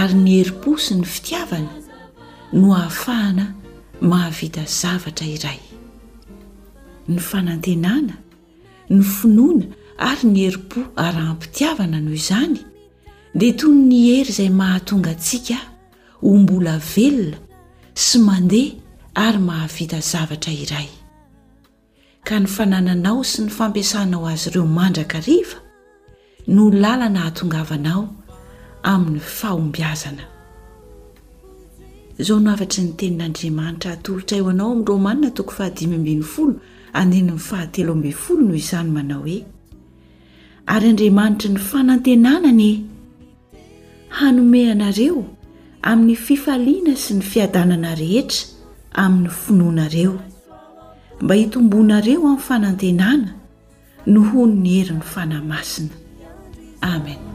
ary ny herim-po sy ny fitiavana no hahafahana mahavita zavatra iray ny fanantenana ny finoana ary ny herim-po araham-pitiavana noho izany dia toy ny hery izay mahatonga antsika ho mbola velona sy mandeha ary mahavita zavatra iray ka ny fanananao sy ny fampiasanao azy ireo mandrakariva no lalana hahatongavanao amin'ny fahombiazana. Izao no hafatry ny tenin'Andriamanitra atolotray ho anao amin'ny Romana toko fahadimy ambin'ny folo andininy fahatelo ambin'ny folo noho izany manao hoe ary Andriamanitry ny fanantenana anie hanome anareo amin'ny fifaliana sy ny fiadanana rehetra amin'ny finoanareo mba hitomboanareo amin'ny fanantenana nohon'ny herin'ny Fanahy Masina. Amen.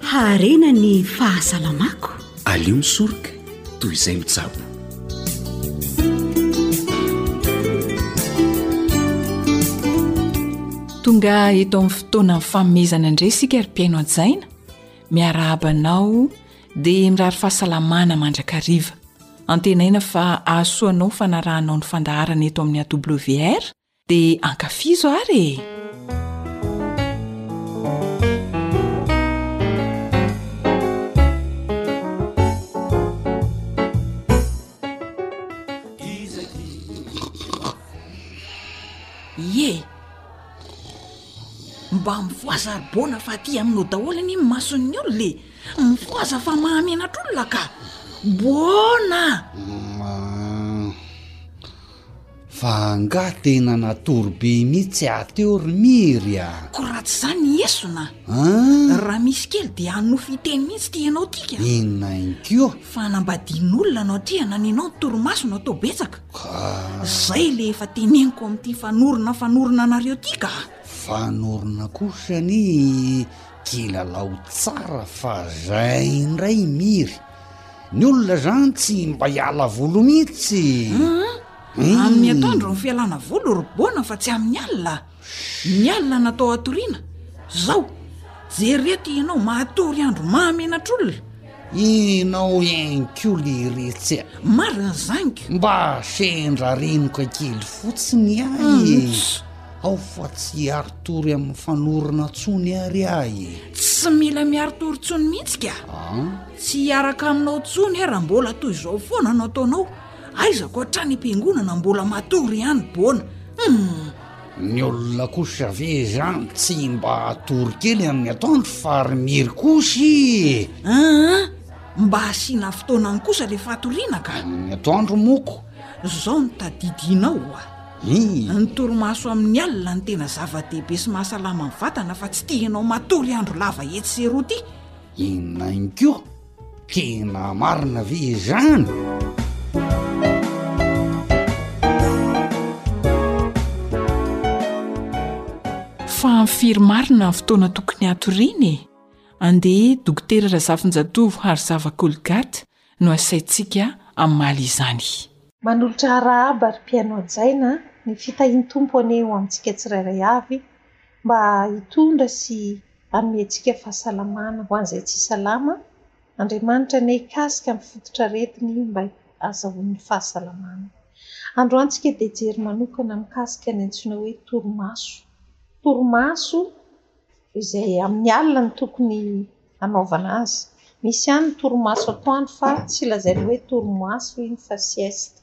Haharena ny fahasalamako. Aleo misoroka toy izay mitsabo. Tonga eto amin'ny fotoana fanomezana indray isika ry mpiaino hajaina. Miarahaba anao dia mirary fahasalamana mandrakariva. Antenaina fa hahasoa anao fanarahanao ny fandaharana eto amin'ny AWR Dia ankafizo ary e! Ié! Mba mifohaza ary bona fa aty aminao daholo anie ny mason'ny olona e! Mifohaza fa mahamenatr'olona ka! Bona! Fa angaha tena natory be mihitsy aho teo ry Miry a! Ko raha tsy izany i Esona a! An! Raha misy kely dia hanonofy hiteny mihitsy ity ianao ity ka! Inona inkoa? Fa hanambadian'olona anao aty hananianao ny torimasony atao betsaka! Ka! Izay ilay efa teneniko amin'ity fanorona fanorona anareo ity ka! Fanorona kosa anie i kilalao tsara fa izay indray i Miry! Ny olona zany tsy mba hiala volo mihitsy e! Amin'ny atoandro ny fialana volo ry bona fa tsy amin'ny alina. Ny alina natao hatoriana. Zao, jereo ity ianao mahatory andro mahamenatr'olona. Ianao ihany koa leretsy a! Marina izany ka! Mba sendra renoka kely fotsiny ahy e! Ao fa tsy hiaritory amin'ny fanorona ntsony ary ahy e. Tsy mila miaritory ntsony mihitsy ka. Ah? Tsy hiaraka aminao ntsony aho raha mbola toy izao foana no ataonao. Aizako hatrany am-piangonana mbola matory ihany boana. Hmm. Ny olona kosa ve izany tsy mba atory kely amin'ny atoandro fa ry miry kosa e. Aa, mba asiana fotoanany kosa ilay fatoriana ka. Amin'ny atoandro moko. Izao no tadidianao a. Hi! Ny torimaso amin'ny alina no tena zava-dehibe sy mahasalama ny vatana fa tsy tia ianao matory andro lava etsy sy eroa ity. Inona ihany koa? Tena marina ve izany? Fa amin'ny firy marina ny fotoana tokony hatoriana e? Andeha dokotera Razafinjatovo Harizava Colgate no asaintsika hamaly izany. Manolotra arahaba ry mpihaino hajaina ny fitahian'ny Tompo anie ho amintsika tsirairay avy mba hitondra sy hanome antsika fahasalamana ho an'izay tsy salama, Andriamanitra anie hikasika amin'ny fototr'aretiny mba hazahoan'ny fahasalamana. Androany tsika dia hijery manokana mikasika ny antsoina hoe torimaso. Torimaso. izay amin'ny alina no tokony hanaovana azy, misy ihany ny torimaso atoandro fa tsy lazaina hoe torimaso iny fa sieste,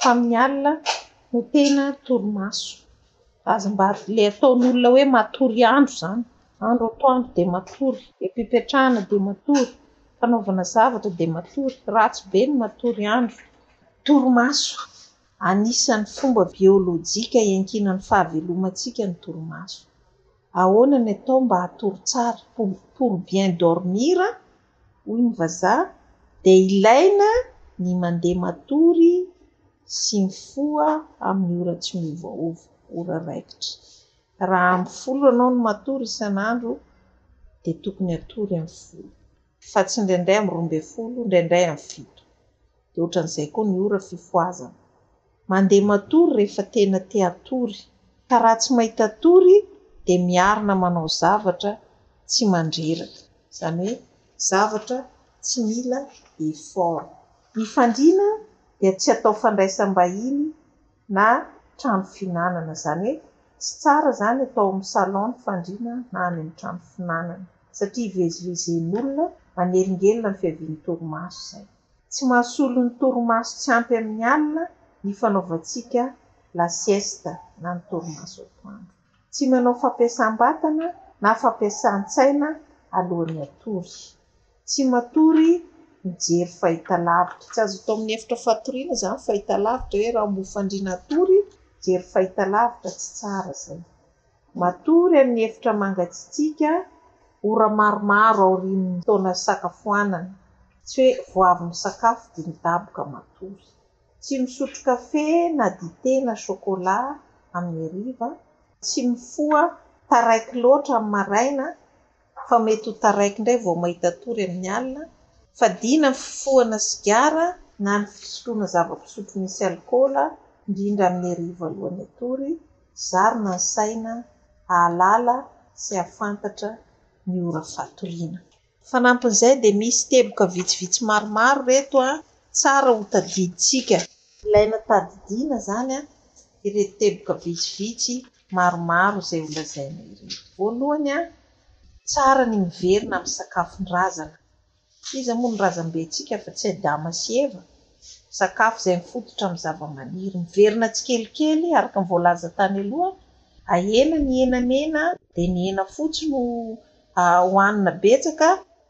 fa amin'ny alina no tena torimaso, aza mba ilay ataon'olona hoe matory andro izany, andro atoandro dia matory, am-pipetrahana dia matory, fanaovana zavatra dia matory, ratsy be ny matory andro, torimaso, anisan'ny fomba biolojika iankinan'ny fahavelomantsika ny torimaso. Ahoana ny atao mba hatory tsara, pour pour bien dormir hoy ny vazaha dia ilaina ny mandeha matory sy mifoha amin'ny ora tsy miovaova, ora raikitra. Raha amin'ny folo ianao no matory isan'andro dia tokony hatory amin'ny folo fa tsy indraindray amin'ny roa ambin'ny folo, indraindray amin'ny fito. Dia ohatran'izay koa ny ora fifohazana. Mandeha matory rehefa tena te hatory, ka raha tsy mahita tory dia miarina manao zavatra tsy mandreraka. Izany hoe zavatra tsy mila effort. Ny fandriana dia tsy atao fandraisam-bahiny na trano fihinanana. Izany hoe tsy tsara izany atao amin'ny salon ny fandriana na any amin'ny trano fihinanana, satria ivezivezen'olona, manelingelina ny fiavian'ny torimaso izay. Tsy mahasolo ny torimaso tsy ampy amin'ny alina ny fanaovantsika la sieste na ny torimaso atoandro. Tsy manao fampiasam-batana na fampiasan-tsaina alohan'ny hatory. Tsy matory mijery fahitalavitra. Tsy azo atao amin'ny efitra fatoriana izany fahitalavitra hoe raha mofandriana hatory, mijery fahitalavitra, tsy tsara izay. Matory amin'ny efitra mangatsitsiaka ora maromaro aorian'ny fotoana fisakafoanana. Tsy hoe vao avy misakafo dia midaboka matory. Tsy misotro kafe na dite na chocolat amin'ny hariva. Tsy mifoha taraiky loatra amin'ny maraina. fa mety ho taraiky indray vao mahita tory amin'ny alina, fadiana ny fifohana sigara na ny fisoloana zava-pisotro misy alikaola, indrindra amin'ny hariva alohan'ny hatory, zarina ny saina hahalala sy hahafantatra ny ora fatoriana. Fanampin'izay dia misy teboka vitsivitsy maromaro ireto tsara ho tadidintsika. Ilaina tadidiana izany ireto teboka vitsivitsy Maromaro izay ho lazaina ireto. Voalohany, tsara ny miverina amin'ny sakafon-drazana. Iza moa no razambentsika afa tsy Adama sy Eva? Sakafo izay mifototra amin'ny zavamaniry. Miverina tsikelikely, araka ny voalaza tany aloha, ahena ny hena mena, dia ny hena fotsy no hohanina betsaka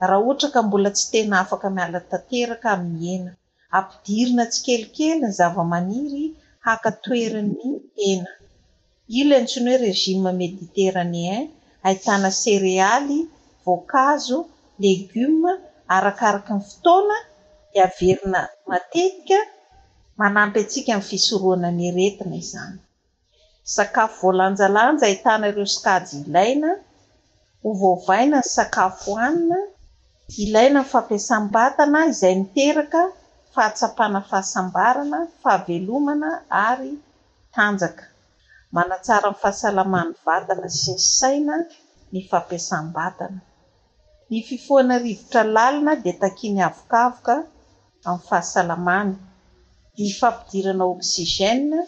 raha ohatra ka mbola tsy tena afaka miala tanteraka amin'ny hena. Ampidirina tsikelikely ny zavamaniry haka toeran'ny hena. Io ilay antsoina hoe régime méditerranéen, ahitana serealy, voankazo, legioma, arakaraky ny fotoana dia averina matetika. Manampy antsika amin'ny fisorohana ny aretina izany. Sakafo voalanjalanja ahitana ireo sokajy ilaina, ovaovaina ny sakafo hohanina, ilaina amin'ny fampiasam-batana izay miteraka fahatsapana fahasambarana, fahavelomana ary tanjaka. Manatsara ny fahasalaman'ny vatana sy ny saina ny fampiasam-batana. Ny fifohana rivotra lalina dia takian'ny havokavoka amin'ny fahasalamana, ny fampidirana oxygène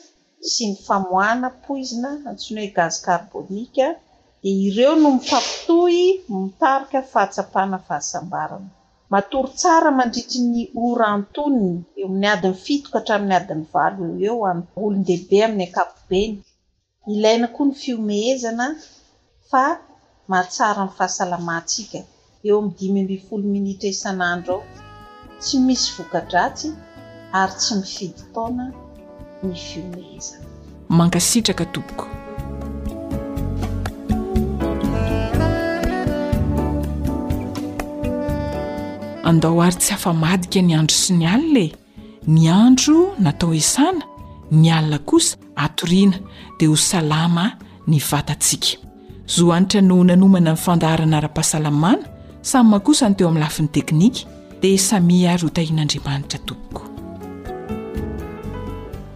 sy ny famoahana poizina antsoina hoe gazy karbonika dia ireo no mifampitohy mitarika fahatsapana fahasambarana. Matory tsara mandritry ny ora antonony, eo amin'ny adiny fito ka hatramin'ny adiny valo eo ho eo, ho an'ny olon-dehibe amin'ny ankapobeny. Ilaina koa ny fihomehezana fa mahatsara ny fahasalamantsika eo amin'ny dimy ambin'ny folo minitra isan'andro eo, tsy misy voka-dratsy ary tsy mifidy taona ny fihomehezana. Mankasitraka tompoko. Andao ary tsy afa-madika ny andro sy ny alina e! Ny andro natao hiasana, ny alina kosa hatoriana dia ho salama ny vatantsika. Zo hanitra no nanomana ny fandaharana ara-pahasalamana, samy maha kosa ny teo amin'ny lafiny teknika, dia samia ary ho tahian'Andriamanitra tompoko.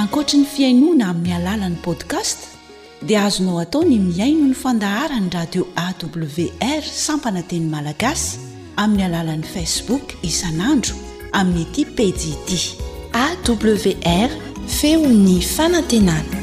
Ankoatry ny fihainoana amin'ny alalan'ny podcast dia azonao atao ny mihaino ny fandaharan'ny radio awr sampana teny malagasy amin'ny alalan'ny facebook isan'andro amin'ny ity pejy ity awr feon'ny fanantenana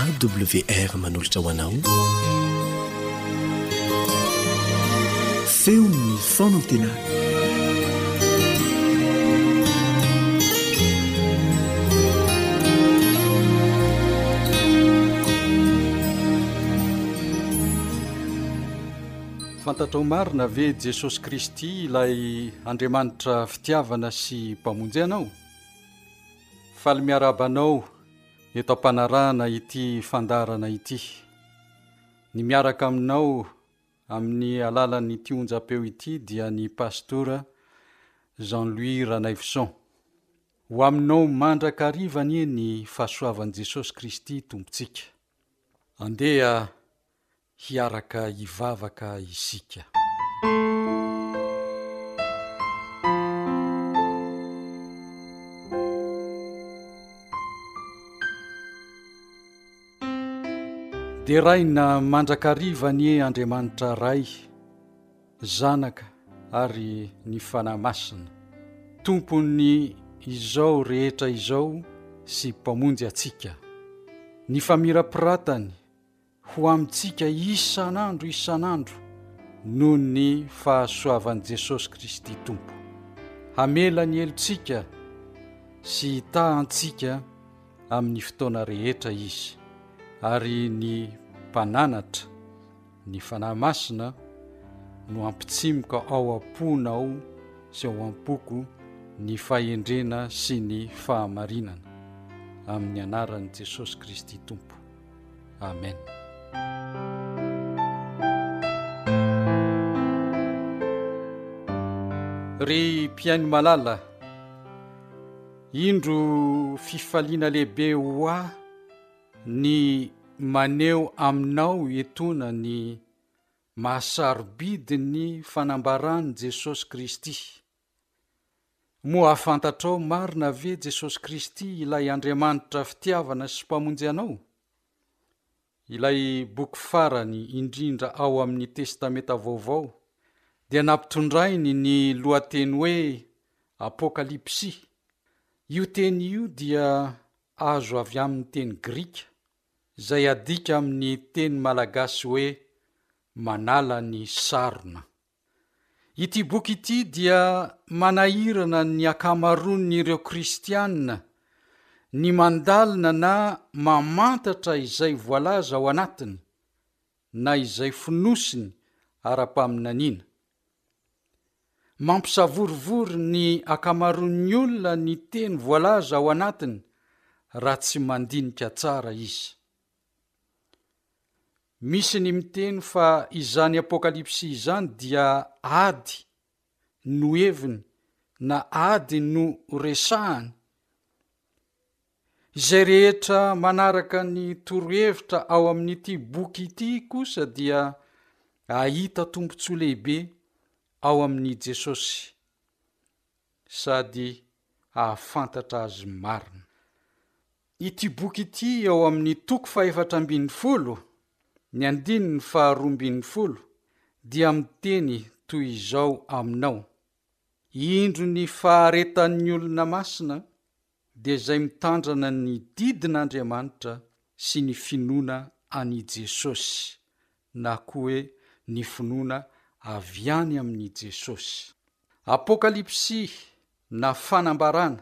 AWR manolotra ho anao feon'ny fanantenana fantatrao marina ve Jesosy Kristy ilay Andriamanitra Mpitiavana sy Mpamonjy anao. Faly miarahaba anao eto am-panarahana ity fandaharana ity. Ny miaraka aminao amin'ny alalan'ity onjam-peo ity dia ny Pastora Jean Louis Ranaivoson. Ho aminao mandrakariva anie ny fahasoavan'i Jesosy Kristy Tompontsika. Andeha hiaraka hivavaka isika. Deraina mandrakariva anie Andriamanitra Ray, Zanaka ary ny Fanahy Masina, Tompon'ny izao rehetra izao sy Mpamonjy antsika. Ny famirapiratany ho amintsika isan'andro isan'andro noho ny fahasoavan'i Jesosy Kristy Tompo. Hamela ny helotsika sy hitaha antsika amin'ny fotoana rehetra Izy, ary ny Mpananatra, ny Fanahy Masina, no hampitsimoka ao am-ponao sy ao am-poko ny fahendrena sy ny fahamarinana. Amin'ny Anaran'i Jesosy Kristy Tompo. Amen. Ry mpihaino malala, indro fifaliana lehibe ho ahy ny maneho aminao etona ny mahasarobidy ny fanambaran'i Jesosy Kristy. Moa fantatrao marina ve Jesosy Kristy ilay Andriamanitra fitiavana sy Mpamonjy anao? Ilay boky farany indrindra ao amin'ny Testamenta Vaovao dia nampitondrainy ny lohateny hoe Apokalypsy. Io teny io dia azo avy amin'ny teny grika, izay adika amin'ny teny malagasy hoe manala ny sarona. Ity boky ity dia manahirana ny ankamaroan'ireo Kristiana ny mandalina na mamantatra izay voalaza ao anatiny na izay fonosiny ara-paminaniana. Mampisavorovoro ny ankamaroan'ny olona ny teny voalaza ao anatiny raha tsy mandinika tsara izy. Misy ny miteny fa izany Apokalypsy izany dia ady no heviny na ady no resahany. Izay rehetra manaraka ny torohevitra ao amin'ity boky ity kosa dia ahita tombontsoa lehibe ao amin'i Jesosy sady ahafantatra azy marina. Ity boky ity ao amin'ny toko fahefatra ambin'ny folo, ny andininy faharoa ambin'ny folo, dia miteny toy izao aminao, Indro ny faharetan'ny olona masina dia izay mitandrana ny didin'Andriamanitra sy ny finoana an'i Jesosy, na koa hoe ny finoana avy any amin'i Jesosy. Apokalypsy na fanambarana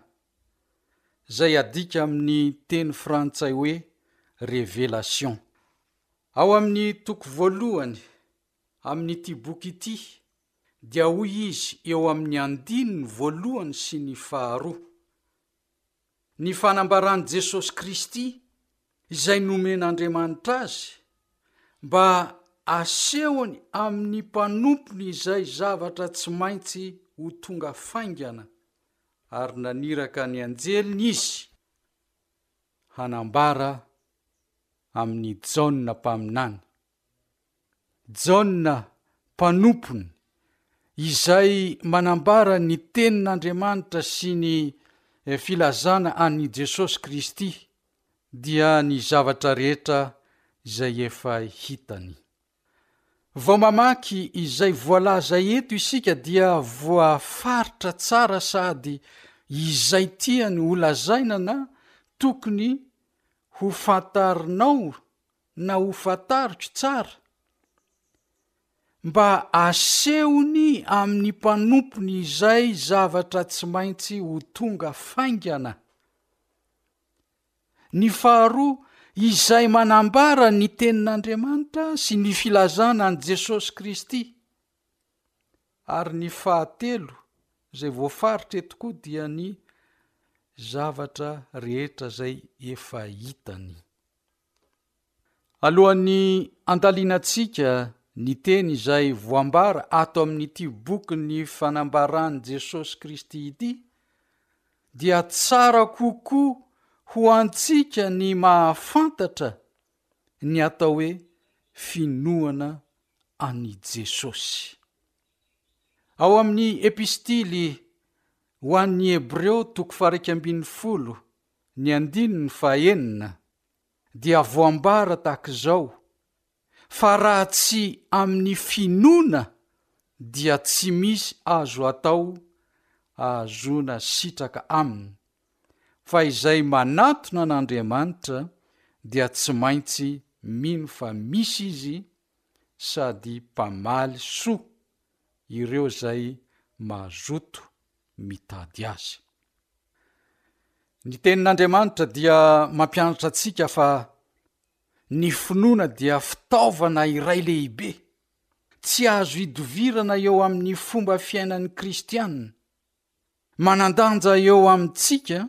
izay adika amin'ny teny frantsay hoe Révélation. Ao amin'ny toko voalohany amin'ity boky ity dia hoy izy eo amin'ny andininy voalohany sy ny faharoa, Ny fanambaran'i Jesosy Kristy izay nomen'Andriamanitra azy mba asehony amin'ny mpanompony izay zavatra tsy maintsy ho tonga faingana Ary naniraka ny anjeliny izy hanambara amin'i Jaona mpaminany. Jaona mpanompony, izay manambara ny Tenin'Andriamanitra sy ny filazana an'i Jesosy Kristy, dia ny zavatra rehetra izay efa hitany. Vao mamaky izay voalaza eto isika dia voafaritra tsara sady izay tiany ho lazaina na tokony ho fantarinao na ho fantariko tsara mba asehony amin'ny mpanompony izay zavatra tsy maintsy ho tonga faingana Ny faharoa, izay manambara ny Tenin'Andriamanitra sy ny filazana an'i Jesosy Kristy. Ary ny fahatelo, izay voafaritra eto koa dia ny zavatra rehetra izay efa hitany. Alohan'ny handalinantsika ny teny izay voambara ato amin'ity bokin'ny Fanambaran'i Jesosy Kristy ity, dia tsara kokoa ho antsika ny mahafantatra ny atao hoe finoana an'i Jesosy. Ao amin'ny Epistily ho an'ny Hebreo toko faha iraika ambin'ny folo, ny andininy faha enina, dia voambara tahaka izao, Fa raha tsy amin'ny finoana dia tsy misy azo atao ahazoana sitraka Aminy, fa izay manatona an'Andriamanitra dia tsy maintsy mino fa misy Izy sady mpamaly soa ireo izay mazoto mitady azy. Ny tenin'Andriamanitra dia mampianatra antsika fa ny finoana dia fitaovana iray lehibe, tsy azo idovirana eo amin'ny fomba fiainan'ny kristianina. Manandanja eo amintsika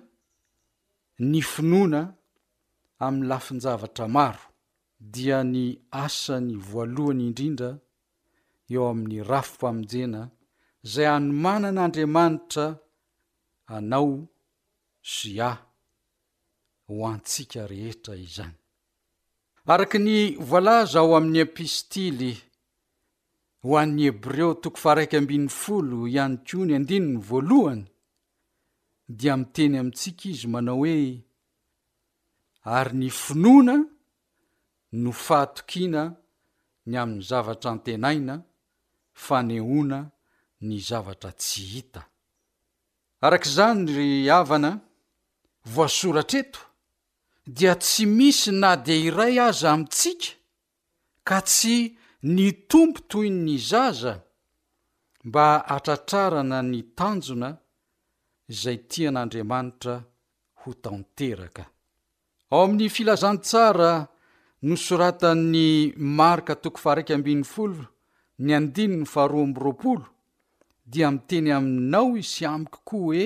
ny finoana amin'ny lafin-javatra maro, dia ny asany voalohany indrindra eo amin'ny rafi-pamonjena izay anomanan'Andriamanitra anao sy ahy ho antsika rehetra izany. Araka ny voalaza ao amin'ny Epistily ho an'ny Hebreo toko faharaika ambin'ny folo ihany koa ny andininy voalohany dia miteny amintsika izy manao hoe ary ny finoana no fahatokiana ny amin'ny zavatra antenaina, fanehoana ny zavatra tsy hita. Araka izany ry havana, voasoratra eto dia tsy misy na dia iray aza amintsika ka tsy nitombo toy ny zaza mba hatratrarana ny tanjona izay tian'Andriamanitra ho tanteraka. Ao amin'ny Filazantsara nosoratan'i Marka toko faharaika ambin'ny folo ny andininy faharoa amby roapolo dia miteny aminao sy amiko koa hoe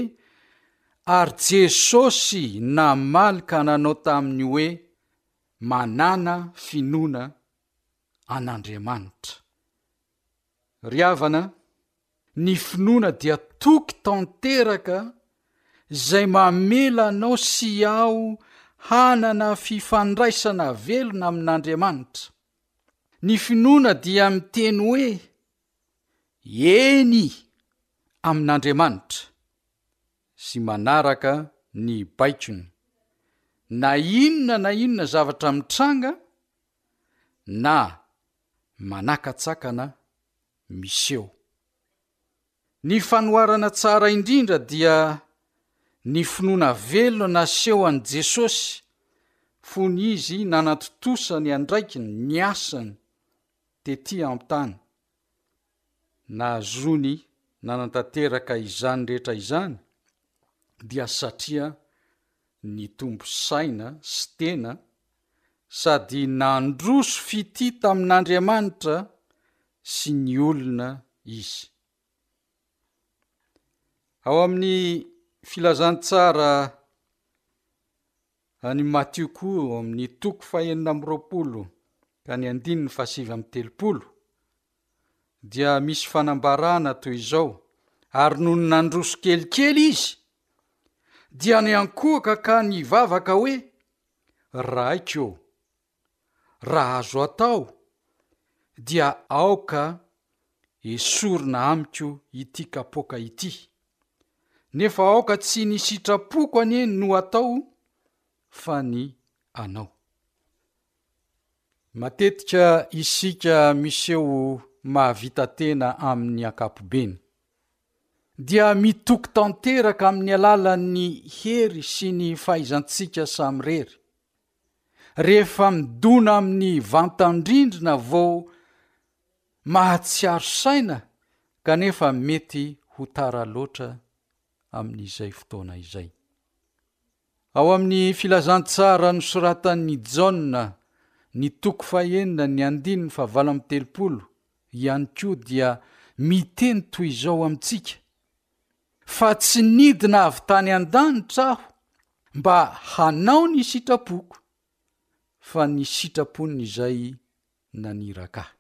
ary Jesosy namaly ka nanao taminy hoe manana finoana an'Andriamanitra. Ry havana, ny finoana dia toky tanteraka izay mamela anao sy aho hanana fifandraisana velona amin'Andriamanitra. Ny finoana dia miteny hoe Eny amin'Andriamanitra sy manaraka ny baikony na inona na inona zavatra mitranga, na manakatsakana miseho. Ny fanoharana tsara indrindra dia ny finoana velona nasehon'i Jesosy fony izy nanatontosa ny andraikiny, ny asany, tetỳ an-tany. Nahazoany nanatanteraka izany rehetra izany dia satria nitombo saina sy tena sady nandroso fitia tamin'Andriamanitra sy ny olona izy. Ao amin'ny Filazantsara. Any Matio koa ao amin'ny toko fahenina amby roapolo ka ny andininy fahasivy amby telopolo dia misy fanambarana toy izao, ary nony nandroso kelikely izy dia niankohoka ka nivavaka hoe, Raiko ô, raha azo atao dia aoka esorina amiko ity kapoaka ity, nefa aoka tsy ny sitrapoko anie no atao fa ny anao. Matetika isika miseho mahavita tena amin'ny ankapobeny, dia mitoky tanteraka amin'ny alalan'ny hery sy ny fahaizantsika samirery, rehefa midona amin'ny vantan-drindrina vao mahatsiaro saina kanefa mety ho tara loatra amin'izay fotoana izay. Ao amin'ny Filazantsara nosoratan'i Jaona ny toko fahenina ny andininy fahavalo amby telopolo ihany koa dia miteny toy izao amintsika, Fa tsy nidina avy tany an-danitra aho mba hanao ny sitrapoko, fa ny sitrapon'izay naniraka ahy.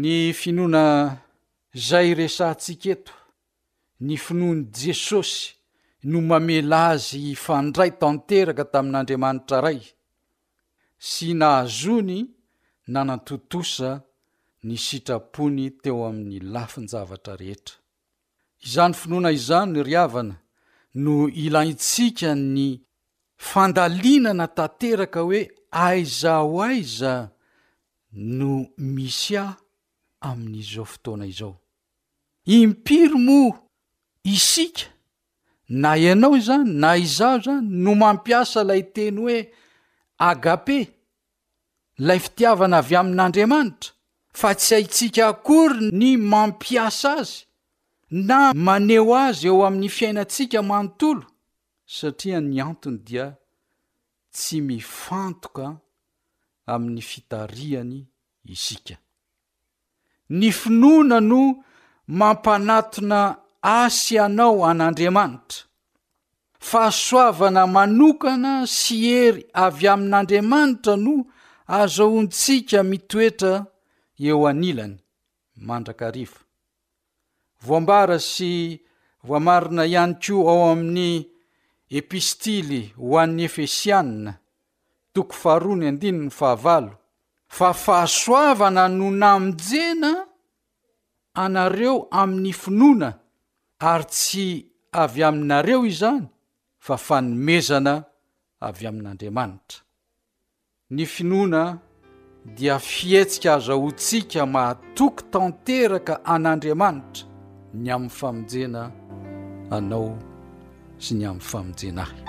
Ny finoana izay resahantsika eto, ny finoan'i Jesosy no mamela azy hifandray tanteraka tamin'Andriamanitra Ray. sy nahazoany nanantontosa ny sitrapony teo amin'ny lafin-javatra rehetra. Izany finoana izany ry havana no ilaintsika ny fandalinana tanteraka hoe aiza ho aiza no misy ahy amin'izao fotoana izao? Impiry moa isika Na ianao izany na izaho izany no mampiasa ilay teny hoe agape, ilay fitiavana avy amin'Andriamanitra, fa tsy haintsika akory ny mampiasa azy na maneho azy eo amin'ny fiainantsika manontolo, satria ny antony dia tsy mifantoka amin'ny fitarihany isika. Ny finoana no mampanatona ahy sy anao an'Andriamanitra. Fahasoavana manokana sy hery avy amin'Andriamanitra no azahoantsika mitoetra eo anilany mandrakariva. Voambara sy voamarina ihany koa ao amin'ny Epistily ho an'ny Efesiana, toko faharoa ny andininy fahavalo, fa fahasoavana no namonjena anareo amin'ny finoana, ary tsy avy aminareo izany, fa fanomezana avy amin'Andriamanitra. Ny finoana dia fihetsika azahoantsika mahatoky tanteraka an'Andriamanitra ny amin'ny famonjena anao sy ny amin'ny famonjena ahy.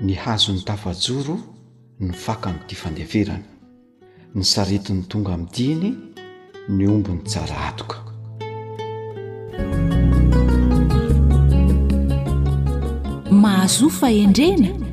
Ny hazon'ny tafajoro no faka amin'ity fandeferana, ny sarety no tonga amin'ny diany, ny omby no tsara hatoka. Mahazoa fahendrena.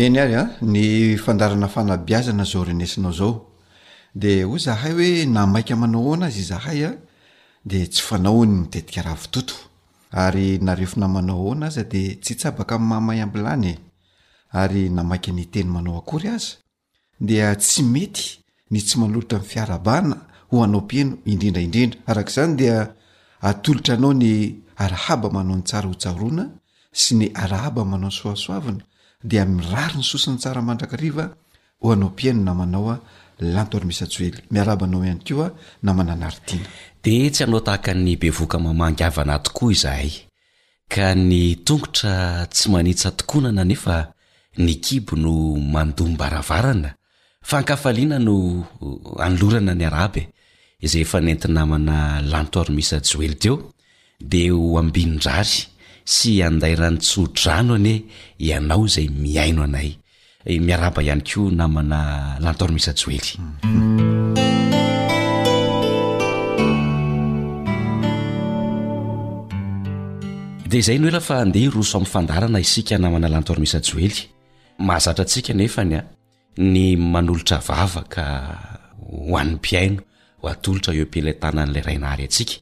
Eny ary a, ny fandaharana fanabeazana izao renesinao izao. Dia hoy izahay hoe na maika manao ahoana aza izahay a, dia tsy fanaony ny tetika ravitoto. Ary na refa na manao ahoana aza dia tsy hitsabaka amin'ny maha maiambilany e! Ary na maika ny hiteny manao akory aza, dia tsy mety ny tsy manolotra ny fiarahabana ho anao mpino indrindra indrindra. Araka izany dia atolotra anao ny arahaba manao ny tsara hotsaroana sy ny arahaba manao ny soasoavina dia mirary ny soa sy ny tsara mandrakariva ho anao mpino namanao a Lanto Armisajoely. Miarahaba anao ihany koa namana Naritina. Dia tsy hanao tahaka ny bevohoka mamangy havana tokoa izahay Ka ny tongotra tsy manitsa-tokonana nefa ny kibo no mandom-baravarana fa an-kafaliana no anolorana ny araba e! izay efa nenty namana Lanto Armisa Joely teo dia ho ambinin-drary sy andairany tso-drano anie ianao izay mihaino anay Miarahaba ihany koa namana Lantormisa Joely. Dia izay no ela fa andeha hiroso amin'ny fandaharana isika namana Lantormisa Joely. Mahazatra antsika nefa ny ny manolotra vavaka ho an'ny mpihaino, atolotra eo am-pelatanan'ilay Rainahary antsika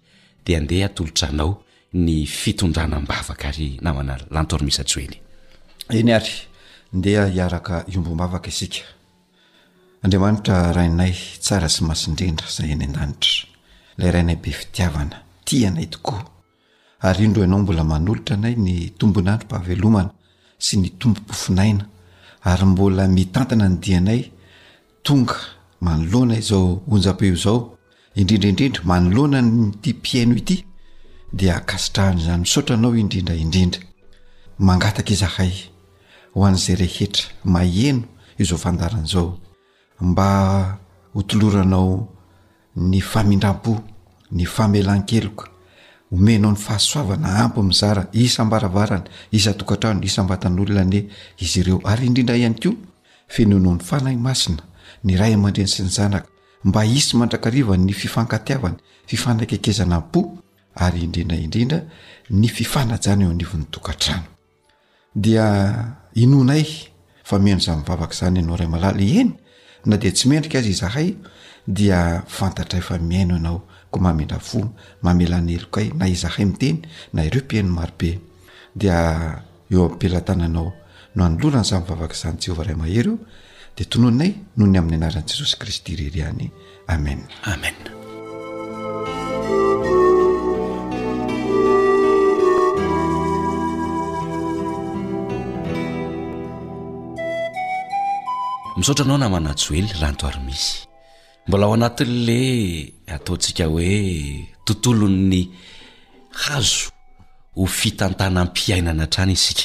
dia andeha atolotra anao ny fitondrana am-bavaka ry namana Lantormisa Joely. Eny ary, ndeha hiaraka hiombom-bavaka isika. Andriamanitra Rainay tsara sy masin-drindra izay eny an-danitra, ilay Rainay be fitiavana, tia anay tokoa, ary indro Ianao mbola manolotra anay ny tombon'androm-pahavelomana sy ny tombom-pofon'aina, ary mbola mitantana ny dianay tonga manoloana izao onjam-peo izao, indrindra indrindra manoloana an'ity mpihaino ity, dia ankasitrahana izany. Misaotra anao indrindra indrindra. Mangataka izahay, ho an'izay rehetra maheno izao fandaharana izao, mba hotoloranao ny famindram-po, ny famelan-keloka. Omenao ny fahasoavana ampy mizara isam-baravarana, isan-tokantrano, isam-batan'olona anie izy ireo. Ary indrindra ihany koa, fenoinao ny Fanahy Masina ny ray aman-dreny sy ny zanaka, mba hisy mandrakariva ny fifankatiavana, fifanakekezana am-po, ary indrindra indrindra, ny fifanajana eo anivon'ny tokantrano. Dia inoanay fa mihaino izany mivavaka izany ianao Ray malala, eny na dia tsy mendrika aza izahay dia fantatray fa mihaino ianao koa mamindra fo mamela ny helokay na izahay miteny na ireo mpihaino marobe dia eo am-pelatananao no anoloana izany vavaka izany Jehovah Ray mahery o dia tonononay noho ny amin'ny anaran'i Jesosy Kristy irery ihany. Amen. Amen. misaotra anao namana joely raha nto ary misy mbola ao anatin'le ataontsika hoe tontolon'ny hazo ho fitantanam-piainana hatrany isika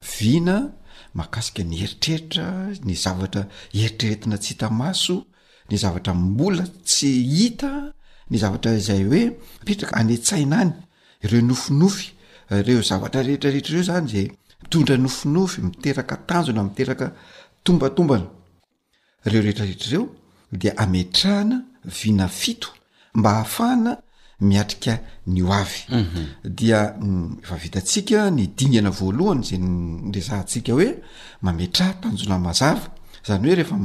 Vina, Mahakasika ny eritreritra, ny zavatra eritreretina tsy hita maso, ny zavatra mbola tsy hita, ny zavatra izay hoe mipetraka any an-tsaina any, ireo nofinofy, ireo zavatra rehetrarehetra ireo zany zay mitondra nofinofy, miteraka tanjona, miteraka tombatombana. Ireo rehetra rehetra ireo dia ametrahana vina fito mba hahafahana miatrika ny ho avy mhm. dia efa vitantsika ny dingana voalohany izay nresahantsika hoe mametraha tanjona mazava zany hoe rehefa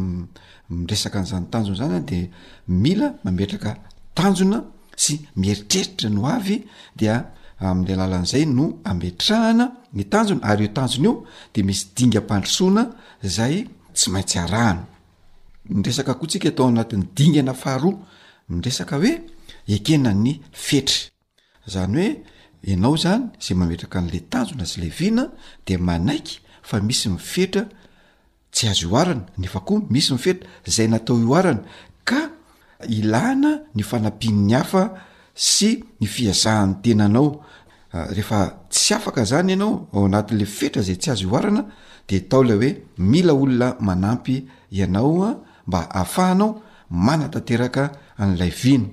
miresaka an'izany tanjona zany a de mila mametraka tanjona sy mieritreritra ny ho avy dia amin'ny alalan'izay no ametrahana ny tanjona ary io tanjona io de misy dingam-pandrosoana zay tsy maintsy arahana ny resaka koa tsika tao anatin'ny dingana faharoa ny resaka hoe ekena ny fetry zany hoe ianao zany za mametraka an'la tanjona sy le vina de manaiky fa misy ny fetra tsy azo oharina nefa koa misy ny fetra zay natao ihoarana ka Ilàna ny fanampian'ny hafa sy ny fihazahan'ny tenanao. Rehefa tsy afaka zany ianao ao anatin'le fetra zay tsy azo ihoarana de atao lay hoe mila olona manampy ianao mba ahafahanao manatanteraka an'ilay vina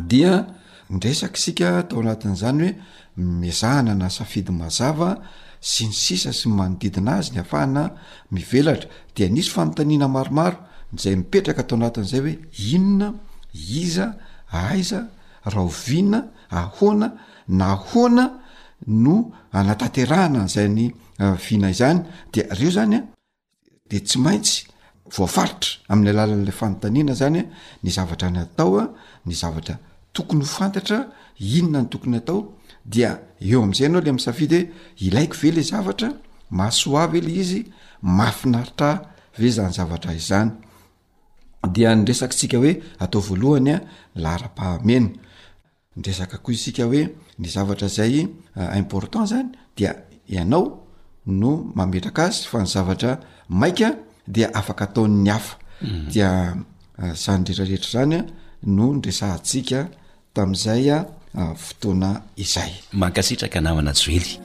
dia Niresaka isika tao anatin'izany hoe mezahana na safidy mazava sy ny sisa sy ny manodidina azy ny afahana mivelatra dia nisy fanontaniana maromaro izay mipetraka tao anatin'izay hoe inona, iza, aiza, rahoviana, ahoana, na ahoana no anatanterahana an'izany vina izany dia reo zany a. de tsy maintsy voafaritra amin'ny alalan'ilay fanontaniana zany a ny zavatra natao a ny zavatra tokony ho fantatra inona no tokony atao dia eo am'izay ianao le misafidy hoe ilaiko ve le zavatra mahasoa ahy ve le izy mahafinaritra ahy ve zany zavatra izany dia ny resakitsika hoe atao voalohany a laharam-pahamena Ndresaka koa isika hoe ny zavatra zay important zany dia ianao no mametraka azy fa ny zavatra maika dia afaka ataon'ny hafa dia zany retraretra zany a no ndresahantsika tam'zay a fotoana izay. Mankasitraka namana Joely.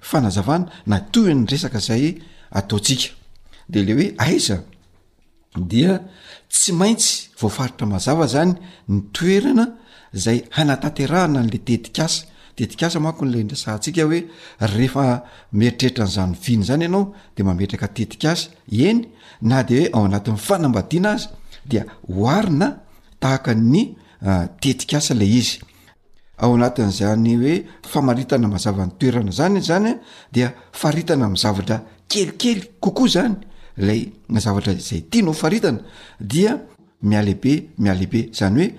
fanazavana na tohin'ny resaka zay ataontsika de le hoe aiza dia tsy maintsy voafaritra mazava zany ny toerana zay hanatanterahana an'le tetikasa tetikasa manko n'le nresahantsika hoe rehefa mieritreritra an'zany vina zany ianao de mametraka tetikasa eny na de hoe ao anatin'ny fanambadiana azy dia oharina tahaka ny tetikasa le izy Ao anatin'izany hoe famaritana mazava ny toerana zany zany a dia faritana am' zavatra kelikely kokoa zany lay na zavatra izay tianao faritana dia mialehibe mialehibe zany hoe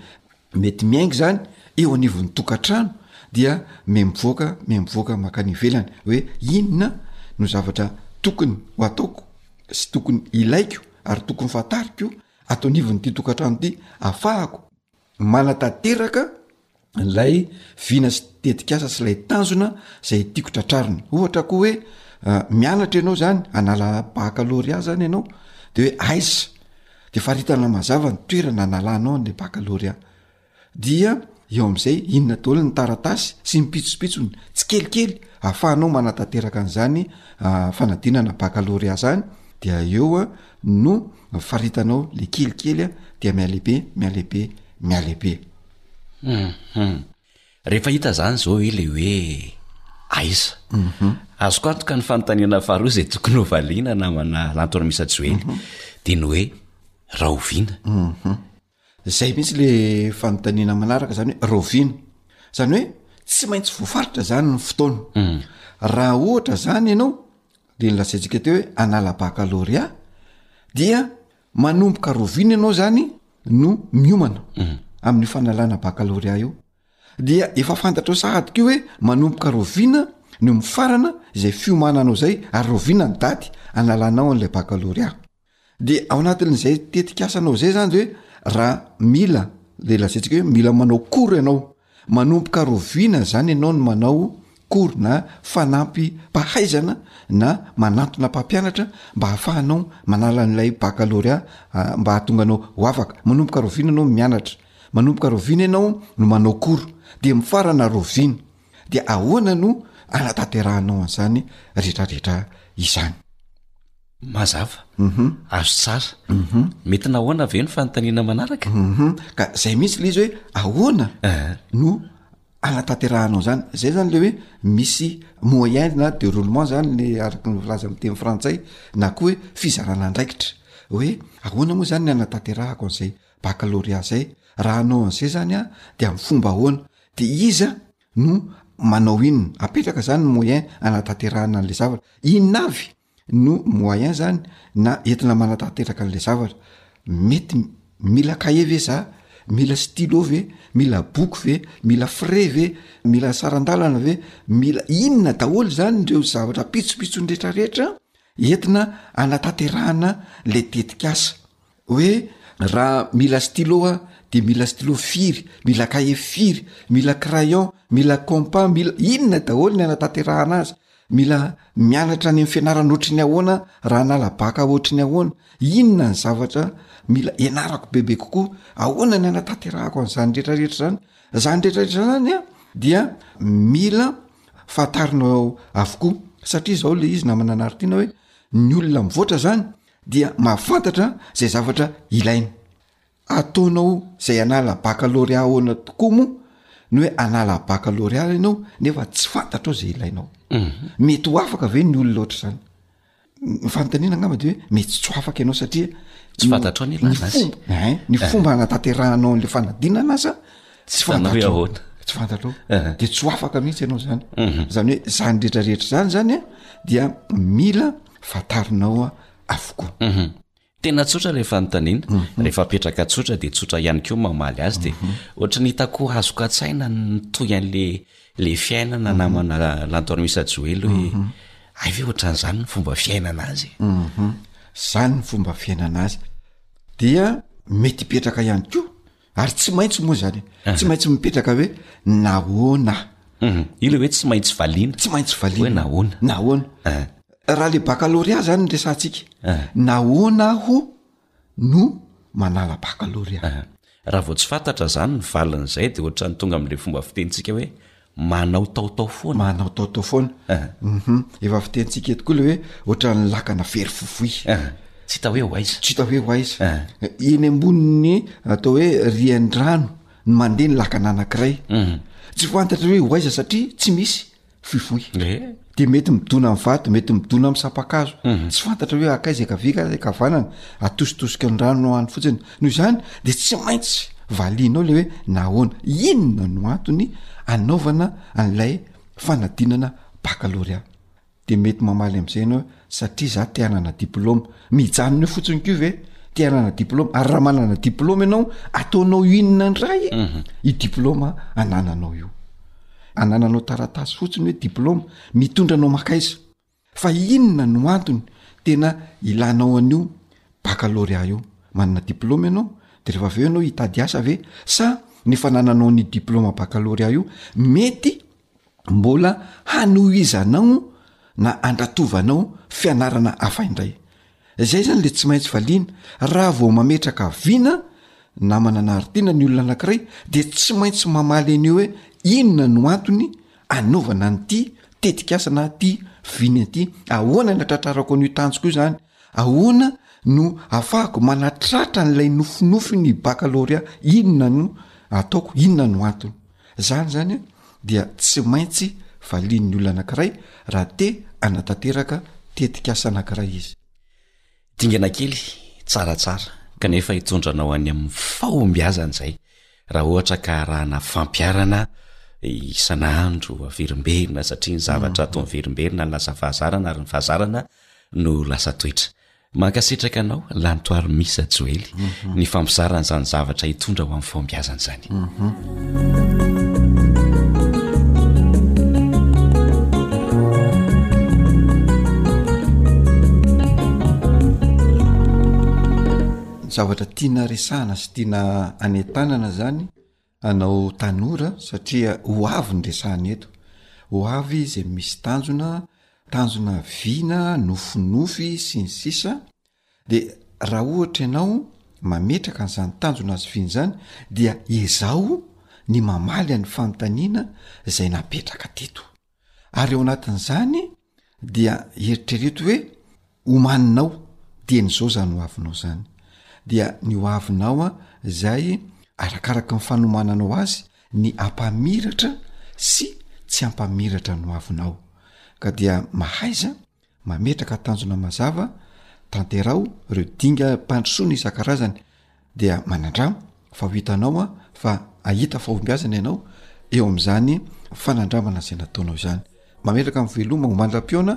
mety miainga zany eo anivon'ny tokantrano dia me mivoaka me mivoaka mankany ivelany hoe inona no zavatra tokony ho ataoko sy tokony ilaiko ary tokony fantariko ato anivon'ity tokantrano ty afahako manatanteraka lay vina sy tetikasa sy lay tanjona zay tiako tratrarina ohatra koa hoe mianatra ianao zany anala bakalorea zany ianao de hoe aiza de faritana mazava ny toerana analanao an'le bakalorea dia eo am'izay inona daolo ny taratasy sy mipitsopitsony tsy kelikely afahanao manatanteraka an'zany fanadinana bakalorea zany dia eo a no faritanao le kelikely a dia mialehibe mialehibe mialehibe uhum rehefa hita zany zao hoe le hoe aiza uhum azoko antoka ny fanontaniana faharoa izay tokony ho valiana namana lantorimisa joely dia ny hoe rahoviana uhum Zay mihitsy le fanontaniana manaraka zany hoe rahoviana? Zany hoe tsy maintsy voafaritra zany ny fotoana. Hmm. Raha ohatra zany ianao de ny lazaintsika teo hoe anala bakalorea dia manomboka rahoviana ianao zany no miomana hmm. amin'io fanalana bakalorea io dia efa fantatrao sahady ko hoe manomboka rahoviana no mifarana izay fiomananao zay ary rahoviana ny daty analanao an'ilay bakalorea. De ao anatin'izay tetikasanao zay zany de hoe raha mila le lazaintsika hoe mila manao cours ianao manomboka roviana zany ianao no manao cours na fanampim-pahaizana na manantona mpampianatra mba hahafahanao manala an'ilay baccalauréat mba hahatonga anao ho afaka manomboka roviana ianao mianatra manomboka roviana ianao no manao cours de mifarana roviana de ahoana no anatanterahanao an'izany rehetrarehetra izany Mazava. Azo tsara. Mety nahoana ve ny fanontaniana manaraka? Ka izay mihitsy ilay izy hoe ahoana no hanatanterahanao izany. Izay izany ilay hoe misy moyen na deroulement izany ny araka ny filaza amin'ny teny frantsay na koa hoe fizarana andraikitra. Hoe ahoana moa izany ny hanatanterahako an'izay baccalauréat izay? Raha hanao an'izay izany aho dia amin'ny fomba ahoana? Dia iza no manao inona? Apetraka izany ny moyen hanatanterahana an'ilay zavatra. Inona avy no moyen zany na entina manatanteraka an'le zavatra mety mila cahier ve za mila stylo ve mila boky ve mila frais ve mila saran-dalana ve mila inona daholo zany ndreo zavatra pitsopitsony retraretra entina anatanterahana le tetikasa Hoe raha mila stylo ah de mila stylo firy, mila kahie firy, mila crayon, mila compas, mila inona daholo ny hanatanterahana azy, mila mianatra any amin'ny fianarana ohatry ny ahoana raha hanala baka ohatry ny ahoana, inona ny zavatra mila ianarako bebe kokoa, ahoana ny hanatanterahako an'izany retraretra zany, zany retraretra zany ah dia mila fantarinao avokoa satria zao le izy namana anaritiana hoe ny olona mivoatra zany dia mahafantatra zay zavatra ilainy. Ataonao zay hanala bakalôrea ahoana tokoa moa ny hoe hanala bakalôrea ianao nefa tsy fantatrao zay ilainao. Mety ho afaka ve ny olona ohatr'izany? Ny fanontaniana angamba de hoe mety tsy ho afaka ianao satria tsy fantatrao ny ilana azy. Ein, ny eh. fomba hanatanterahanao an'le fanadinana aza tsy fantatrao. Tsy fantatrao. Eh. De tsy ho afaka mihitsy ianao zany. Mhm. Zany hoe zany retraretra zany zany dia mila fatarinao avokoa mhm. tena tsotra ilay fanontaniana mhm. rehefa petraka tsotra dia tsotra ihany koa mamaly azy dia mhm. ohatra ny hitako azoko an-tsaina nytoy an'la le fiainana namana lantoany misa joely hoe ay ve ohatran'izany ny fomba fiainana azy zany ny fomba fiainana azy dia mety ipetraka ihany koa ary tsy maintsy moa zany tsy maintsy mipetraka hoe nahoana mhm. io le hoe tsy maintsy valiana tsy maintsy valiana hoe nahoana nahoana eh. raha le bakaloria zany nresantsika eh. nahoana aho no manala bakaloria eh. raha vao tsy fantatra zany ny valin'izay de ohatrany tonga am'le fomba fitenitsika hoe manao taotao foana manao taotao foana um efa fitentsika eto koa le hoe ohatran'ny lakana very fofoy tsy hita hoe ho aiza tsy hita hoe ho aiza eny amboniny atao hoe rian-drano ny mandeha ny lakana anankiray tsy fantatra hoe ho aiza satria tsy misy fifoy e de mety midona am vato mety midona am sampakazo mhm. tsy fantatra hoe akaiza ka vika le kavanana atositosika ny rano any fotsiny noho izany de tsy maintsy valinao le hoe nahoana inona no antony anaovana an'ilay fanadinana bakalorea de mety mamaly am'izay anao satria za te hanana diploma mijanona eo fotsiny ko ve te hanana diploma ary raha manana diploma ianao ataonao inona ndray e mhm. i diploma anananao io anananao taratasy fotsiny hoe diploma mitondra anao makaiza fa inona no antony tena ilanao an'io bakaloria io manana diploma ianao de rehefa avy eo ianao hitady asa ve sa ny fanananao ny diploma bakaloria io mety mbola hanohizanao na andratovanao fianarana hafa indray. Izay izany le tsy maintsy valiana. Raha vao mametraka vina na manana aridina ny olona anankiray dia tsy maintsy mamaly eny hoe inona no antony anaovana an'ity tetikasa na ty vina ity. Ahoana ny atratrarako an'io tanjoko io izany? Ahoana no afahako manatratra an'ilay nofinofy ny bakalorea? Inona no ataoko? Inona no antony? Izany izany dia tsy maintsy valian'ny olona anankiray raha te hanatanteraka tetikasa anankiray izy. Dingana kely tsaratsara kanefa hitondranao any amin'ny fahombiazana izay raha ohatra ka arahana fampiharana isan'andro averimberina satria ny zavatra ato miverimberina ny lasa fahazarana ary ny fahazarana no lasa toetra. Mankasitraka anao Lantoary Misa Joely ny fampizarana izany zavatra hitondra ho amin'ny fahombiazana izany. zavatra tiana resahana sy tiana anentanana zany anao tanora satria ho avy ny resahana eto, ho avy izay misy tanjona, tanjona vina, nofinofy, sy ny sisa De raha ohatra ianao mametraka an'izany tanjona azo vina izany dia ezaho ny mamaly an'ny fanontaniana izay napetraka teto. ary ao anatin'izany dia eritrereto hoe omaninao dia ny zao zany ho avinao zany dia ny ho avinao a zay arakaraka ny fanomananao azy ny ampamiratra sy tsy ampamiratra ny ho avinao ka dia mahaiza Mametraka tanjona mazava, tanteraho ireo dingam-pandrosoana isan-karazany dia manandrama fa ho hitanao an fa ahita fahombiazana ianao eo amin'izany fanandramana izay nataonao izany. Mametraka amin'ny veloma ho mandra-pihaona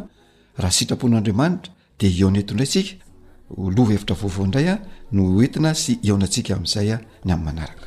raha sitrapon'Andriamanitra dia hihaona eto indray isika ho lova hevitra vaovao indray a no hoentina sy hihaona antsika amin'izay a ny amin'ny manaraka.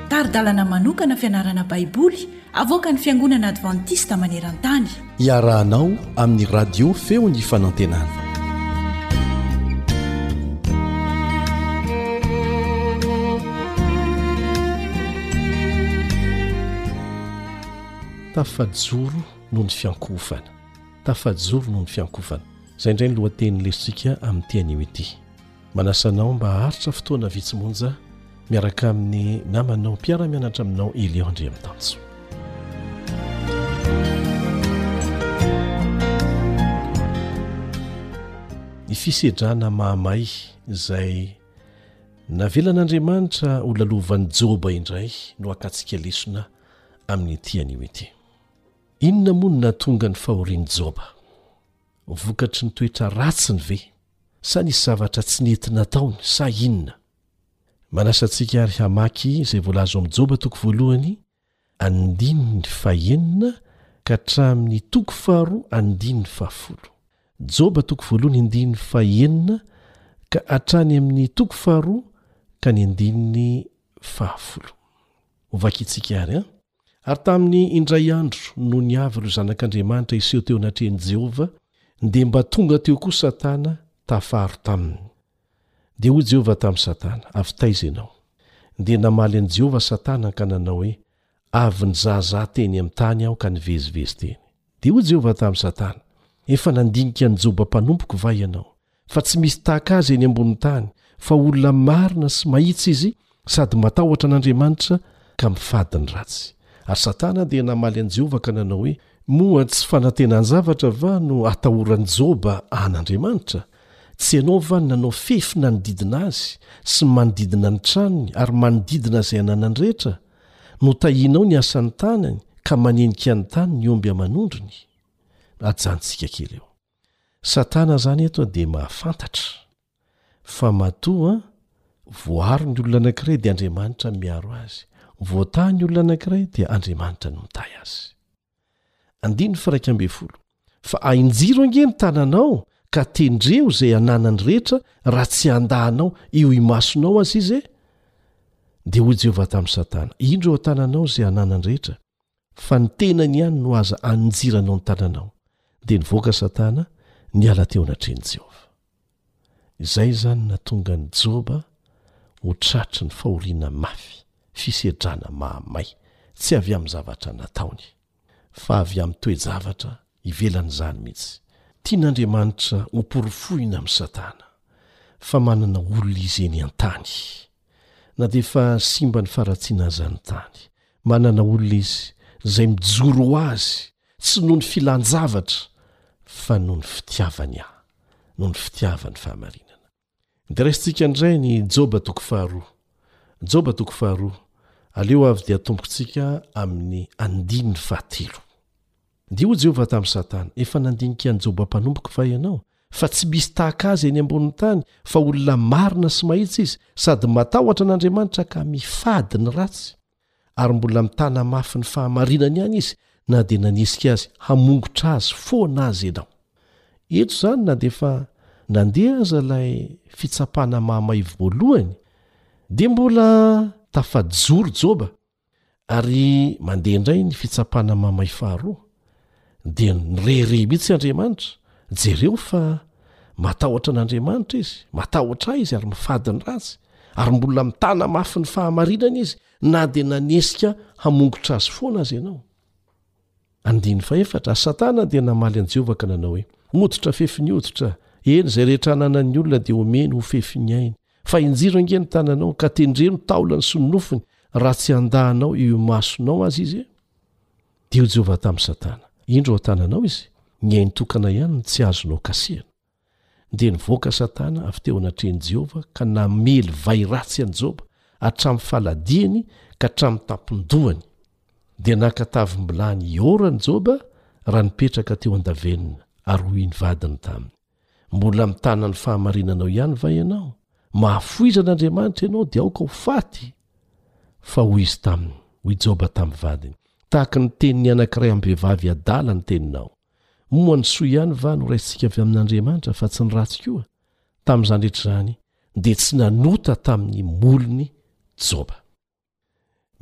Tari-dalana manokana fianarana Baiboly avoakan'ny Fiangonana Advantista maneran-tany. Iarahanao amin'ny radio Feon'ny Fanantenana. Tafajoro noho ny fiankohofana. Tafajoro noho ny fiankohofana. Izay indray ny lohatenin'ny lesotsika amin'ity anio ity. Manasa anao mba haharitra fotoana vitsy monja miaraka amin'ny namanao mpiara-mianatra aminao Elion Andriamitanjo. Ny fisedrana mahamay izay navelan'Andriamanitra ho lalovan'i Joba indray no akantsika lesona amin'ny ity anio ity. Inona moa no nahatonga ny fahorian'i Joba? Vokatry ny toetra ratsiny ve? Sa nisy zavatra tsy nety nataony sa inona? Manasa antsika àry hamaky izay voalaza ao amin'ny Joba toko voalohany andininy fahenina ka hatramin'ny toko faharoa andininy fahafolo. Joba toko voalohany andininy fahenina ka hatrany amin'ny toko faharoa ka ny andininy fahafolo. Hovakintsika àry an! Ary tamin'ny indray andro, nony avy ireo zanak'Andriamanitra hiseho teo anatrehan'i Jehovah, dia mba tonga teo koa Satana tafaro taminy. Dia hoy Jehovah tamin'i Satana, Avy taiza ianao? Dia namaly an'i Jehovah Satana ka nanao hoe, Avy nizahazaha teny amin'ny tany aho ka nivezivezy teny. Dia hoy Jehovah tamin'i Satana, Efa nandinika an'i Joba mpanompoko va ianao? fa tsy misy tahaka azy eny ambonin'ny tany fa olona marina sy mahitsy izy sady matahotra an'Andriamanitra ka mifady ny ratsy ary satana dia namaly an'i Jehovah ka nanao hoe moa tsy fanantenan-javatra va no atahoran'i Joba an'Andriamanitra tsy ianao va ny nanao fefy nanodidina azy sy manodidina ny tranony ary manodidina izay ananany rehetra no tahianao ny asan'ny tanany ka manenika ny tany ny omby aman'ondriny ajantsika kely eo Satana izany eto dia mahafantatra fa matoa voaro ny olona anankiray dia Andriamanitra no miaro azy, voatahy ny olona anankiray dia Andriamanitra no mitahy azy. Andininy firaika ambin'ny folo, Fa ahinjiro ange ny tananao ka tendreho izay ananany rehetra raha tsy handà anao eo imasonao aza izy e! Dia hoy Jehovah tamin'i Satana, Indro eo an-tananao izay ananany rehetra, fa ny tenany ihany no aza aninjiranao ny tananao, dia nivoaka Satana niala teo anatrehan'i Jehovah. Izay izany nahatonga an'i Joba ho tratry ny fahoriana mafy, fisedrana mahamay, tsy avy amin'ny zavatra nataony, fa avy amin'ny toe-javatra ivelan'izany mihitsy. Tian'Andriamanitra hoporofoina amin'i Satana fa manana olona izy eny an-tany. Na dia efa simba ny faharatsiana aza ny tany, manana olona izy izay mijoro ho azy, tsy noho ny filan-javatra, fa noho ny fitiavany Ahy, noho ny fitiavany fahamarinana. Dia raisintsika indray ny Joba toko faharoa. Joba toko faharoa, aleo avy dia atombokitsika amin'ny andininy fahatelo. Dia hoy Jehovah tamin'i Satana, Efa nandinika an'i Joba mpanompoko fa ianao, fa tsy misy tahaka azy eny ambonin'ny tany, fa olona marina sy mahitsy izy, sady matahotra an'Andriamanitra ka mifady ny ratsy, ary mbola mitana mafy ny fahamarinana ihany izy, na dia nanesika azy hamongotra azy foana aza ianao. Eto izany, na dia efa nandeha aza ilay fitsapana mahamay voalohany, dia mbola tafajoro Joba Ary mandeha indray ny fitsapana mamay faharoa, dia nirehirehy mihitsy Andriamanitra, jereo fa matahotra an'Andriamanitra izy, matahotra Ahy izy ary mifady ny ratsy, ary mbola mitana mafy ny fahamarinana izy na dia nanesika hamongotra azy foana aza ianao. Andiny fahefatra, ary Satana dia namaly an'i Jehovah ka nanao hoe, Hoditra fefin'ny hoditra, eny, izay rehetra ananan'ny olona dia homeny ho fefin'ny ainy, Fa injiro ange ny tananao ka tendreno taolany sy ny nofony raha tsy handahanao eo imasonao azy izy e! Dia hoy Jehovah tamin'i Satana, Indro ao an-tananao izy, ny ainy tokana ihany no tsy azonao kasihana. Dia nivoaka Satana avy teo anatrehan'i Jehovah ka namely vay ratsy an'i Joba hatramin'ny faladiany ka hatramin'ny tampon-dohany. Dia naka tavim-bilany hihaorana i Joba raha nipetraka teo an-davenona, ary hoy ny vadiny taminy, Mbola mitana ny fahamarinanao ihany va ianao? Mahafoiza an'Andriamanitra ianao dia aoka ho faty! Fa hoy izy taminy, hoy Joba tamin'ny vadiny, Tahaka ny tenin'ny anankiray am-behivavy adala ny teninao. Moa ny soa ihany va no raisintsika avy amin'Andriamanitra fa tsy ny ratsy koa? Tamin'izany rehetra izany dia tsy nanota tamin'ny molony Joba.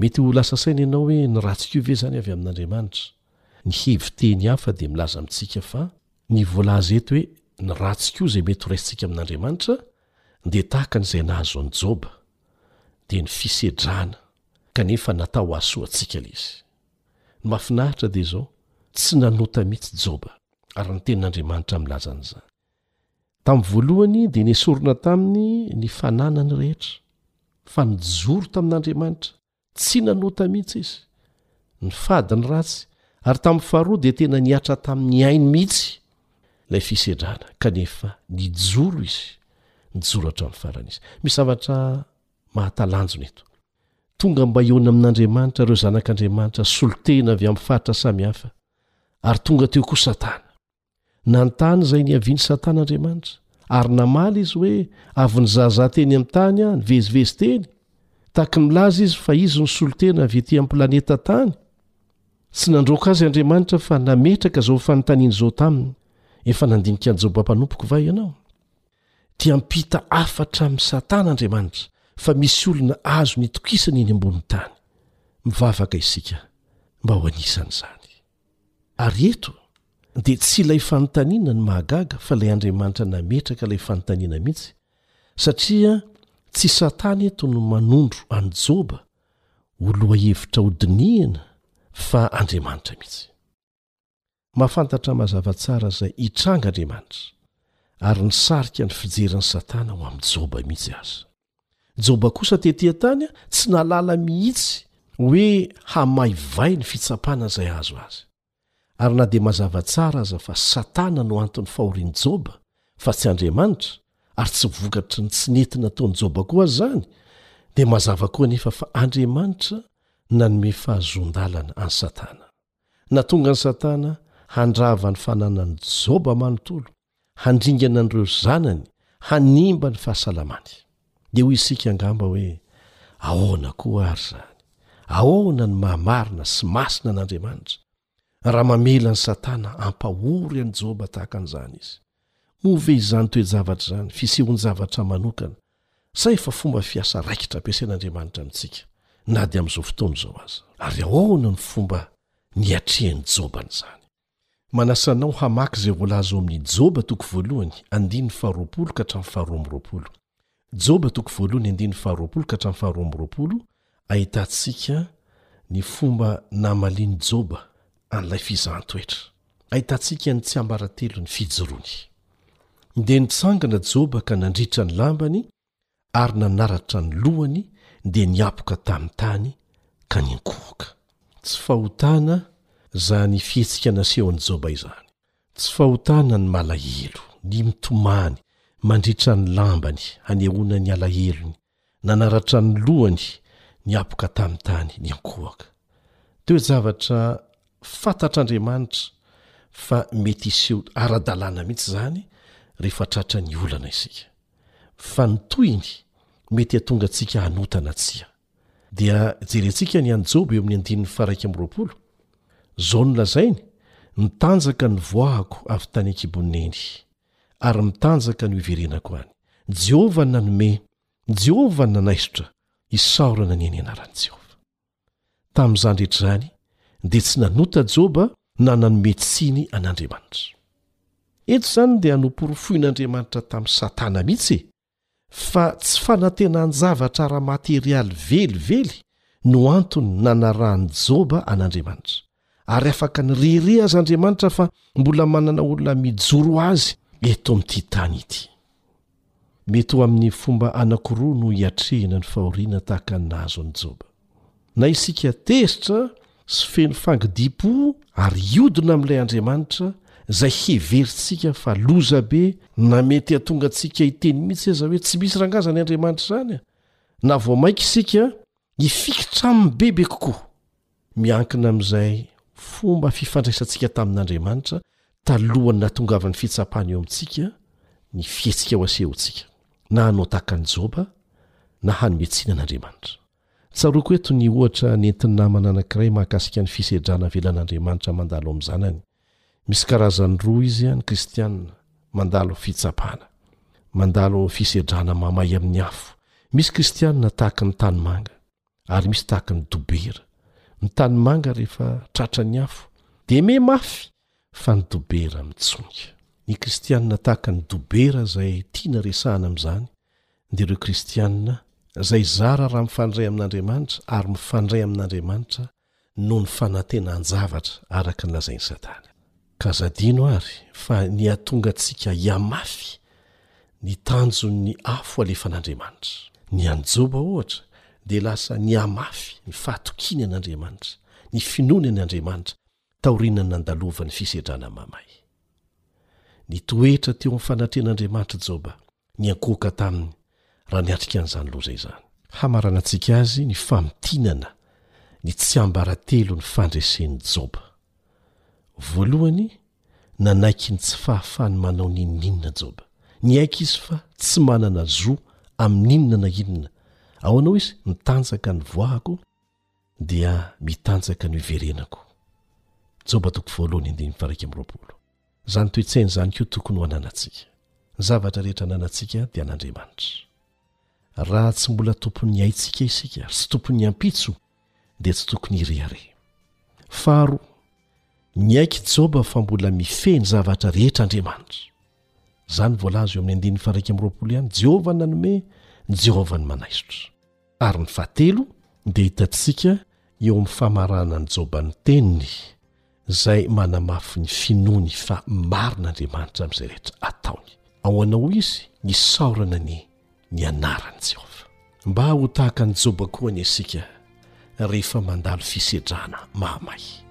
Mety ho lasa saina ianao hoe ny ratsiko io ve izany avy amin'Andriamanitra? Ny hevi-teny hafa dia milaza amintsika fa ny voalaza eto hoe ny ratsiko izay mety horaisintsika amin'Andriamanitra dia tahaka ny izay nahazo an'i Joba, dia ny fisedrana, kanefa natao hahasoa antsika ilay izy. Ny mahafinaritra dia izao, tsy nanota mihitsy Joba, ary ny Tenin'Andriamanitra milaza an'izany. Tamin'ny voalohany dia nesorina taminy ny fananany rehetra, fa nijoro tamin'Andriamanitra, tsy nanota mihitsy izy, nifady ny ratsy, ary tamin'ny faharoa dia tena nihatra tamin'ny ainy mihitsy ilay fisedrana, kanefa nijoro izy, nijoro hatramin'ny farany izy. Misy zavatra mahatalanjona eto. Tonga mba hihaona amin'Andriamanitra ireo zanak'Andriamanitra solotehina avy amin'ny faritra samihafa, ary tonga teo koa Satana. Nanontany izay niavian'i Satana Andriamanitra, ary namaly izy hoe, Avy nizahazah teny amin'ny tany aho, nivezivezy teny. Tahaky ny milaza izy fa izy no solontena avy etỳ amin'ny planeta Tany. Tsy nandroaka azy Andriamanitra fa nametraka izao fanontaniana izao taminy, Efa nandinika an'i Joba mpanompoko va ianao? Te-hampita hafatra amin'i Satana Andriamanitra fa misy olona azony itokisana eny ambonin'ny tany. Mivavaka isika mba ho anisan'izany. Ary eto dia tsy ilay fanontaniana no mahagaga fa ilay Andriamanitra nametraka ilay fanontaniana mihitsy satria tsy Satana eto no manondro an'i Joba ho lohahevitra hodinihina fa Andriamanitra mihitsy. Mahafantatra mazava tsara izay hitranga Andriamanitra ary nisarika ny fijerin'i Satana ho amin'i Joba mihitsy aza. Joba kosa tetỳ an-tany tsy nahalala mihitsy hoe hamay vay ny fitsapana izay hahazo azy. Ary na dia mazava tsara aza fa Satana no anton'ny fahorian'i Joba, fa tsy Andriamanitra, ary tsy vokatry ny tsy nety nataon'i Joba koa aza izany, dia mazava koa anefa fa Andriamanitra nanome fahazoan-dalana an'i Satana. Natonga an'i Satana handrava ny fananan'i Joba manontolo, handringana an'ireo zanany, hanimba ny fahasalamany. Dia hoy isika angamba hoe, Ahoana koa àry izany? Ahoana no maha-marina sy masina an'Andriamanitra, raha mamela an'i Satana hampahory an'i Joba tahaka an'izany izy? Moa ve izany toe-javatra izany, fisehoan-javatra manokana, Sa efa fomba fiasa raikitra ampiasain'Andriamanitra amintsika, na dia amin'izao fotoana izao aza? Ary ahoana no fomba niatrian'i Joba an'izany? Manasa anao hamaky izay voalaza ao amin'ny Joba toko voalohany andininy faharoapolo ka hatramin'ny faharoa amby roapolo. Joba toko voalohany andininy faharoapolo ka hatramin'ny faharoa amby roapolo Ahitantsika ny fomba namalian'i Joba an'ilay fizahan-toetra. Ahitantsika ny tsiambaratelon'ny fijoroany. Dia nitsangana Joba ka nandritra ny lambany ary nanaratra ny lohany dia niapoka tamin'ny tany ka niankohoka. Tsy fahotana izany fihetsika nasehon'i Joba izany. Tsy fahotana ny malahelo, ny mitomany mandritra ny lambany hanehoana ny alahelony Nanaratra ny lohany niapoka tamin'ny tany ny ankohoka. Toe-javatra fantatr'Andriamanitra fa mety hiseho ara-dalàna mihitsy izany rehefa tratra ny olana isika. Fa ny tohiny mety hahatonga antsika hanota na tsia. Dia jerentsika ny an'i Joba eo amin'ny andininy faha-iraika amby roapolo. Izao no lazainy, Nitanjaka ny voahako avy tany an-kibon'ny neny. ary mitanjaka ny ho iverenako any. Jehovah no nanome, Jehovah no nanaisotra, isaorana anie ny anaran'i Jehovah. Tamin'izany rehetra izany, dia tsy nanota Joba na nanome tsiny an'Andriamanitra. Eto izany dia noporofoin'Andriamanitra tamin'i Satana mihitsy fa tsy fanantenan-javatra ara-materialy velively no antony nanarahan'i Joba an'Andriamanitra, ary afaka nirehareha aza Andriamanitra fa mbola manana olona mijoro azy eto amin'ity tany ity. Mety ho amin'ny fomba anankiroa no hiatrehina ny fahoriana tahaka ny nahazo an'i Joba. Na isika tezitra sy feno fangidiam-po ary hiodina amin'ilay Andriamanitra izay heverintsika fa loza be na mety hahatonga antsika hiteny mihitsy aza hoe tsy misy rangahy izany Andriamanitra izany na vao mainka isika hifikitra aminy bebe kokoa. Miankina amin'izay fomba fifandraisantsika tamin'Andriamanitra Talohan'ny nahatongavan'ny fitsapana eo amintsika ny fihetsika ho asehontsika, na hanao tahaka an'i Joba, na hanome tsiny an'Andriamanitra. Tsaroako eto ny ohatra nentin'ny namana anankiray mahakasika ny fisedrana avelan'Andriamanitra mandalo amin'ny zanany. Misy karazany roa izy, ny Kristianina, mandalo fitsapana, mandalo fisedrana mamay amin'ny afo. Misy Kristianina tahaka ny tanimanga. ary misy tahaka ny dobera, ny tanimanga rehefa tratra ny afo dia me mafy fa ny dobera mitsonika. Ny kristianina tahaka ny dobera izay tiana resahana amin'izany dia ireo kristianina izay zara raha mifandray amin'Andriamanitra ary mifandray amin'Andriamanitra noho ny fanantenan-javatra araka ny lazain'i Satana. Ka aza adino àry fa ny hahatonga antsika hihamafy ny tanjon'ny afo alefan'Andriamanitra. Ny an'i Joba, ohatra, dia lasa nihamafy ny fahatokiany an'Andriamanitra, ny finoany an'Andriamanitra, taorian'ny nandalovany fisedrana mamay. Nitoetra teo amin'ny fanatrehan'Andriamanitra i Joba, niankohoka taminy raha niatrika an'izany loza izany. Hamaranantsika azy ny famintinana ny tsiambaratelon'ny fandresen'i Joba. Voalohany, nanaiky ny tsy fahafahany manao n'inon'inona Joba. Niaiky izy fa tsy manana zo amin'inona na inona. Ahoana hoy izy? Mitanjaka ny voahako. dia mitanjaka ny hoiverenako. Joba toko voalohany andininy faha-iraika amby roapolo. Izany toe-tsaina izany koa tokony ho ananantsika. Ny zavatra rehetra ananantsika dia an'Andriamanitra. Raha tsy mbola tompon'ny aintsika isika ary tsy tompon'ny ampitso dia tsy tokony hirehareha. Faharoa, niaiky i Joba fa mbola mifehy ny zavatra rehetra Andriamanitra. Izany voalaza eo amin'ny andininy faha-iraika amby roapolo ihany, Jehovah ny nanome, Jehovah ny manaisotra. Ary ny fahatelo dia hitantsika eo amin'ny famaranan'i Joba ny teniny, izay manamafy ny finoany fa marina Andriamanitra amin'izay rehetra ataony. Ao anao izy isaorana ny ny anaran'i Jehovah. Mba ho tahaka an'i Joba koa anie isika rehefa mandalo fisedrana mahamay.